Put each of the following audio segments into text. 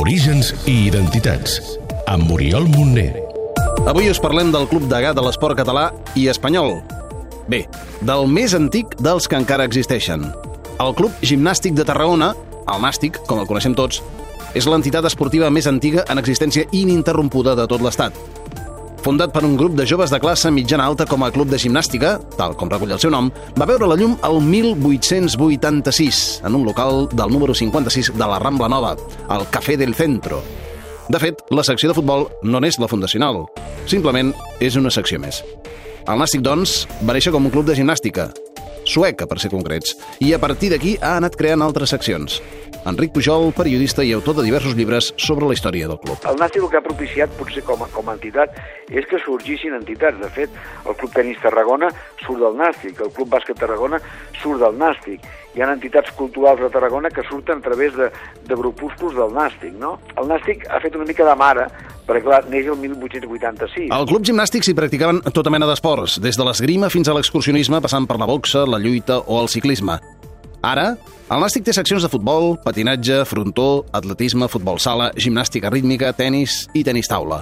Orígens i identitats, amb Muriel Montner. Avui us parlem del Club Degà de l'esport català i espanyol. Bé, del més antic dels que encara existeixen. El Club Gimnàstic de Tarragona, el Nàstic, com el coneixem tots, és l'entitat esportiva més antiga en existència ininterrompuda de tot l'Estat. Fundat per un grup de joves de classe mitjana alta com a club de gimnàstica, tal com recull el seu nom, va veure la llum el 1886 en un local del número 56 de la Rambla Nova, el Café del Centro. De fet, la secció de futbol no n'és la fundacional, simplement és una secció més. El Nàstic, doncs, va néixer com un club de gimnàstica, sueca per ser concrets, i a partir d'aquí ha anat creant altres seccions. Enric Pujol, periodista i autor de diversos llibres sobre la història del club. El Nàstic el que ha propiciat, potser com a, com a entitat, és que sorgissin entitats. De fet, el Club Tenis Tarragona surt del Nàstic, el Club Bàsquet Tarragona surt del Nàstic. Hi ha entitats culturals de Tarragona que surten a través de, de grupúsculs del Nàstic, no? El Nàstic ha fet una mica de mare, perquè clar, neix el 1886. Al club gimnàstic s'hi practicaven tota mena d'esports, des de l'esgrima fins a l'excursionisme, passant per la boxa, la lluita o el ciclisme. Ara, el Nàstic té seccions de futbol, patinatge, frontó, atletisme, futbol sala, gimnàstica rítmica, tennis i tenis taula.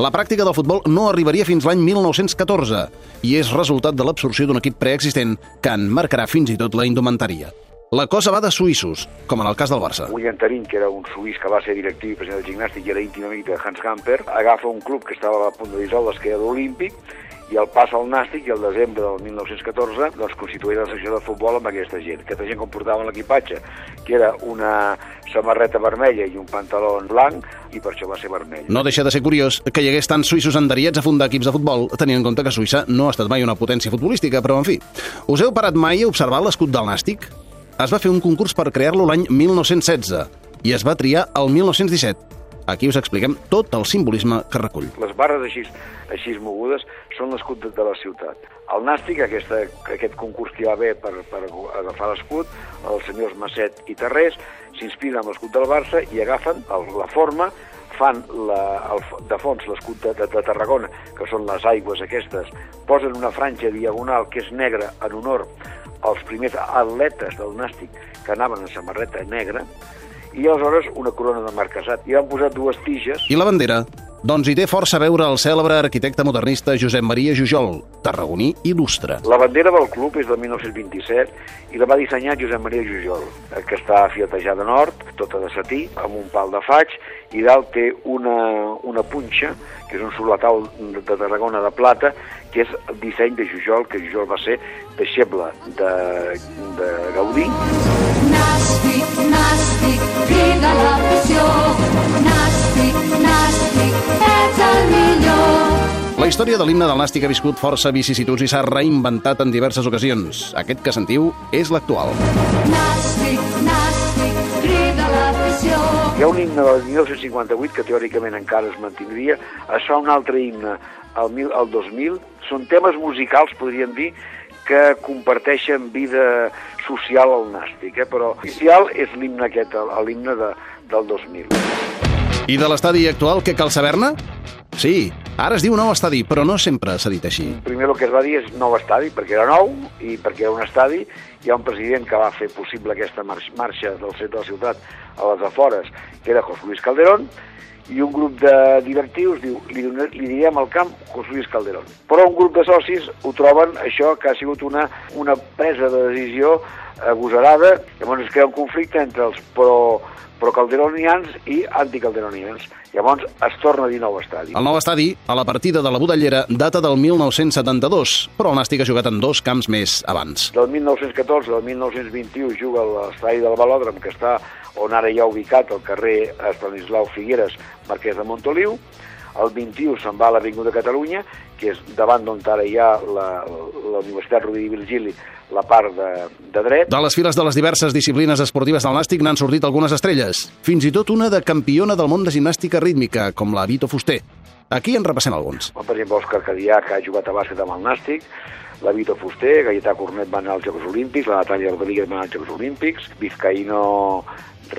La pràctica del futbol no arribaria fins l'any 1914 i és resultat de l'absorció d'un equip preexistent que en marcarà fins i tot la indumentària. La cosa va de suïssos, com en el cas del Barça. William Tarín, que era un suís que va ser directiu i president del gimnàstic i era íntim amic de Hans Gamper, agafa un club que estava a punt de dissoldre, que era l'Olímpic, i el pas al Nàstic i el desembre del 1914 doncs, constituïa la secció de futbol amb aquesta gent. Aquesta gent com portava l'equipatge, que era una samarreta vermella i un pantaló blanc, i per això va ser vermell. No deixa de ser curiós que hi hagués tants suïssos enderiats a fundar equips de futbol, tenint en compte que Suïssa no ha estat mai una potència futbolística, però en fi. Us heu parat mai a observar l'escut del Nàstic? Es va fer un concurs per crear-lo l'any 1916 i es va triar el 1917 Aquí us expliquem tot el simbolisme que recull. Les barres així, així mogudes són l'escut de, la ciutat. El Nàstic, aquesta, aquest concurs que hi va haver per, per agafar l'escut, els senyors Masset i Terrés s'inspiren amb l'escut del Barça i agafen el, la forma fan la, el, de fons l'escut de, de, de Tarragona, que són les aigües aquestes, posen una franja diagonal que és negra en honor als primers atletes del Nàstic que anaven en samarreta negra, i aleshores una corona de marquesat. I van posar dues tiges. I la bandera? Doncs hi té força a veure el cèlebre arquitecte modernista Josep Maria Jujol, tarragoní il·lustre. La bandera del club és del 1927 i la va dissenyar Josep Maria Jujol, que està fiatejada nord, tota de satí, amb un pal de faig, i dalt té una, una punxa, que és un solatau de Tarragona de plata, que és el disseny de Jujol, que Jujol va ser deixeble de, de Gaudí. Història de l'himne del Nàstic ha viscut força vicissituds i s'ha reinventat en diverses ocasions. Aquest que sentiu és l'actual. Nàstic, nàstic, crida l'afició. Hi ha un himne del 1958 que teòricament encara es mantindria. Es fa un altre himne al, mil, al 2000. Són temes musicals, podríem dir, que comparteixen vida social al nàstic, eh? però oficial és l'himne aquest, l'himne de, del 2000. I de l'estadi actual, què cal saber-ne? Sí, ara es diu nou estadi, però no sempre s'ha dit així. Primer el que es va dir és nou estadi, perquè era nou i perquè era un estadi. Hi ha un president que va fer possible aquesta marxa del centre de la ciutat a les afores, que era José Luis Calderón, i un grup de directius diu, li, li direm al camp José Luis Calderón. Però un grup de socis ho troben això que ha sigut una, una presa de decisió agosarada, llavors es crea un conflicte entre els pro, pro-calderonians i anticalderonians. Llavors es torna a dir nou estadi. El nou estadi, a la partida de la Budellera, data del 1972, però el Nàstic ha jugat en dos camps més abans. Del 1914 al 1921 juga a l'estadi del Velòdrom, que està on ara hi ha ubicat el carrer Estanislau Figueres, Marquès de Montoliu, el 21 se'n va a l'Avinguda de Catalunya, que és davant d'on ara hi ha la, la Universitat Rovira i Virgili, la part de, de dret. De les files de les diverses disciplines esportives del Nàstic n'han sortit algunes estrelles. Fins i tot una de campiona del món de gimnàstica rítmica, com la Vito Fuster. Aquí en repassem alguns. Per exemple, Òscar Cadià, que ha jugat a bàsquet amb el Nàstic, la Vito Fuster, Gaietà Cornet va anar als Jocs Olímpics, la Natàlia Rodríguez va anar als Jocs Olímpics, Vizcaíno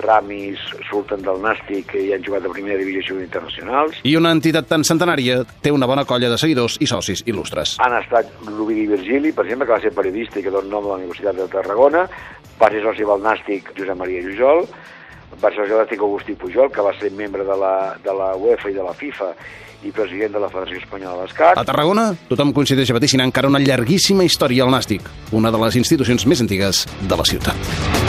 ramis surten del Nàstic i han jugat a primera divisió internacionals. I una entitat tan centenària té una bona colla de seguidors i socis il·lustres. Han estat l'Ovidi Virgili, per exemple, que va ser periodista i que dona nom a la Universitat de Tarragona, va ser soci del Nàstic Josep Maria Jujol, va ser soci del Nàstic Agustí Pujol, que va ser membre de la, de la UEFA i de la FIFA i president de la Federació Espanyola d'Escac. A Tarragona, tothom coincideix a vaticinar encara una llarguíssima història al Nàstic, una de les institucions més antigues de la ciutat.